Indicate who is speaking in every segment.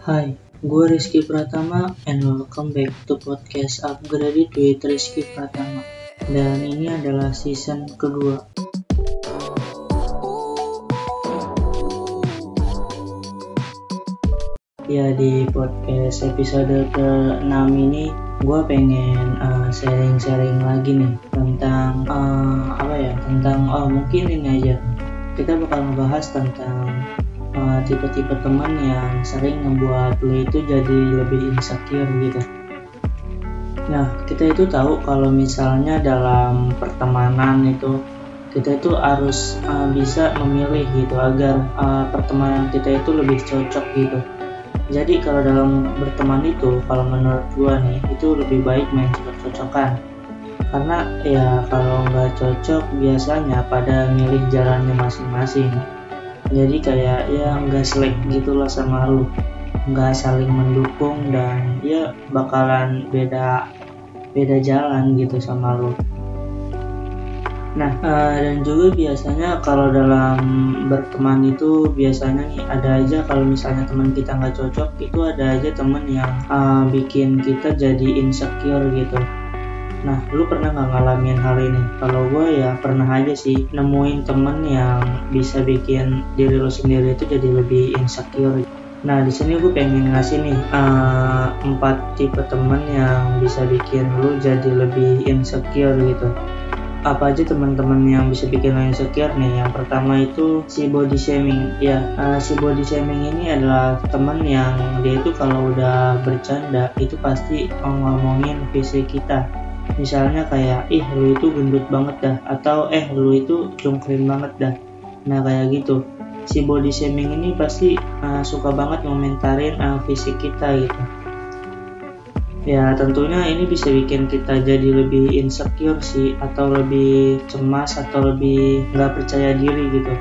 Speaker 1: Hai, gue Rizky Pratama and welcome back to podcast Upgrade with Rizky Pratama. Dan ini adalah season kedua. Ya di podcast episode ke-6 ini gue pengen uh, sharing-sharing lagi nih tentang uh, apa ya tentang oh mungkin ini aja kita bakal ngebahas tentang uh, tipe-tipe teman yang sering membuat lo itu jadi lebih insecure gitu. Nah, kita itu tahu kalau misalnya dalam pertemanan itu kita itu harus uh, bisa memilih gitu agar uh, pertemanan kita itu lebih cocok gitu. Jadi kalau dalam berteman itu kalau menurut gua nih itu lebih baik main cocok-cocokan. Karena ya kalau nggak cocok biasanya pada milih jalannya masing-masing jadi kayak ya nggak selek gitulah sama lu nggak saling mendukung dan ya bakalan beda beda jalan gitu sama lu Nah, uh, dan juga biasanya kalau dalam berteman itu biasanya nih ada aja kalau misalnya teman kita nggak cocok itu ada aja teman yang uh, bikin kita jadi insecure gitu. Nah, lu pernah nggak ngalamin hal ini? Kalau gue ya pernah aja sih nemuin temen yang bisa bikin diri lu sendiri itu jadi lebih insecure. Nah, di sini gue pengen ngasih nih uh, empat tipe temen yang bisa bikin lu jadi lebih insecure gitu apa aja teman-teman yang bisa bikin lo insecure nih yang pertama itu si body shaming ya uh, si body shaming ini adalah teman yang dia itu kalau udah bercanda itu pasti ngomongin fisik kita misalnya kayak ih lu itu gendut banget dah atau eh lu itu cungkring banget dah. Nah kayak gitu. Si body shaming ini pasti uh, suka banget ngomentarin uh, fisik kita gitu. Ya tentunya ini bisa bikin kita jadi lebih insecure sih atau lebih cemas atau lebih nggak percaya diri gitu.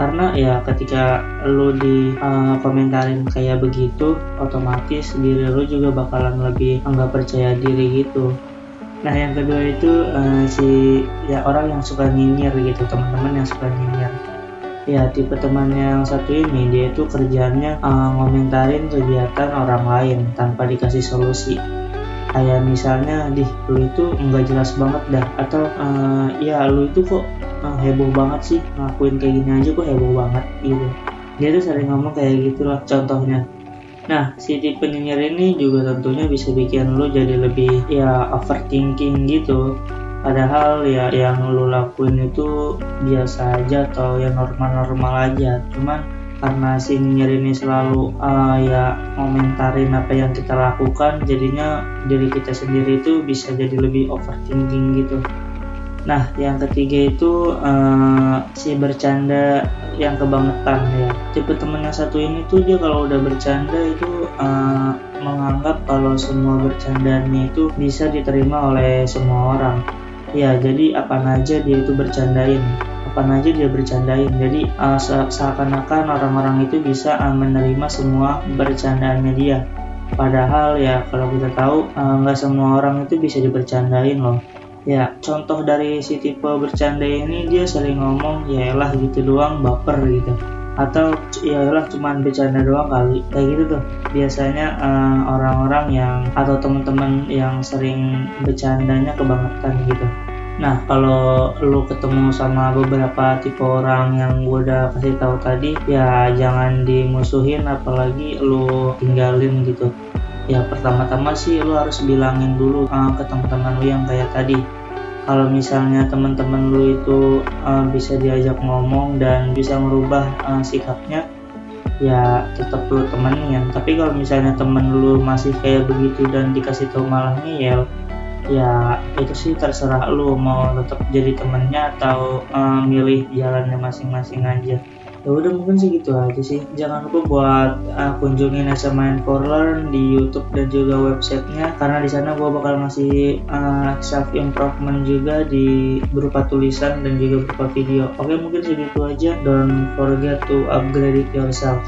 Speaker 1: Karena ya ketika lo di uh, komentarin kayak begitu otomatis diri lo juga bakalan lebih nggak percaya diri gitu nah yang kedua itu uh, si ya orang yang suka nyinyir gitu teman-teman yang suka nyinyir. Ya tipe teman yang satu ini dia itu kerjanya uh, ngomentarin kegiatan orang lain tanpa dikasih solusi. Kayak misalnya di lu itu nggak jelas banget dah atau uh, ya lu itu kok uh, heboh banget sih ngakuin kayak gini aja kok heboh banget gitu. Dia tuh sering ngomong kayak gitulah contohnya Nah, si tipe nyinyir ini juga tentunya bisa bikin lu jadi lebih ya overthinking gitu. Padahal ya yang lu lakuin itu biasa aja atau ya normal-normal aja. Cuman karena si nyinyir ini selalu uh, ya komentarin apa yang kita lakukan jadinya diri kita sendiri itu bisa jadi lebih overthinking gitu nah yang ketiga itu uh, si bercanda yang kebangetan ya. Tipe temen yang satu ini tuh dia kalau udah bercanda itu uh, menganggap kalau semua bercandanya itu bisa diterima oleh semua orang. Ya jadi apa aja dia itu bercandain apa aja dia bercandain. Jadi uh, seakan-akan orang-orang itu bisa uh, menerima semua bercandaannya dia. Padahal ya kalau kita tahu nggak uh, semua orang itu bisa dibercandain loh ya. Contoh dari si tipe bercanda ini dia sering ngomong ya lah gitu doang baper gitu. Atau ya lah cuman bercanda doang kali. Kayak gitu tuh. Biasanya orang-orang uh, yang atau teman-teman yang sering bercandanya kebangetan gitu. Nah, kalau lu ketemu sama beberapa tipe orang yang gue udah kasih tahu tadi, ya jangan dimusuhin apalagi lu tinggalin gitu. Ya pertama-tama sih lu harus bilangin dulu uh, ke teman-teman lu yang kayak tadi. Kalau misalnya teman-teman lu itu uh, bisa diajak ngomong dan bisa merubah uh, sikapnya, ya tetap lu temenin. Tapi kalau misalnya temen lu masih kayak begitu dan dikasih tahu malah ngeyel, ya itu sih terserah lu mau tetap jadi temennya atau uh, milih jalannya masing-masing aja ya udah mungkin sih gitu aja sih. Jangan lupa buat uh, kunjungin SMA Learn di YouTube dan juga websitenya. Karena di sana gue bakal ngasih uh, self improvement juga di berupa tulisan dan juga berupa video. Oke mungkin segitu aja. Don't forget to upgrade yourself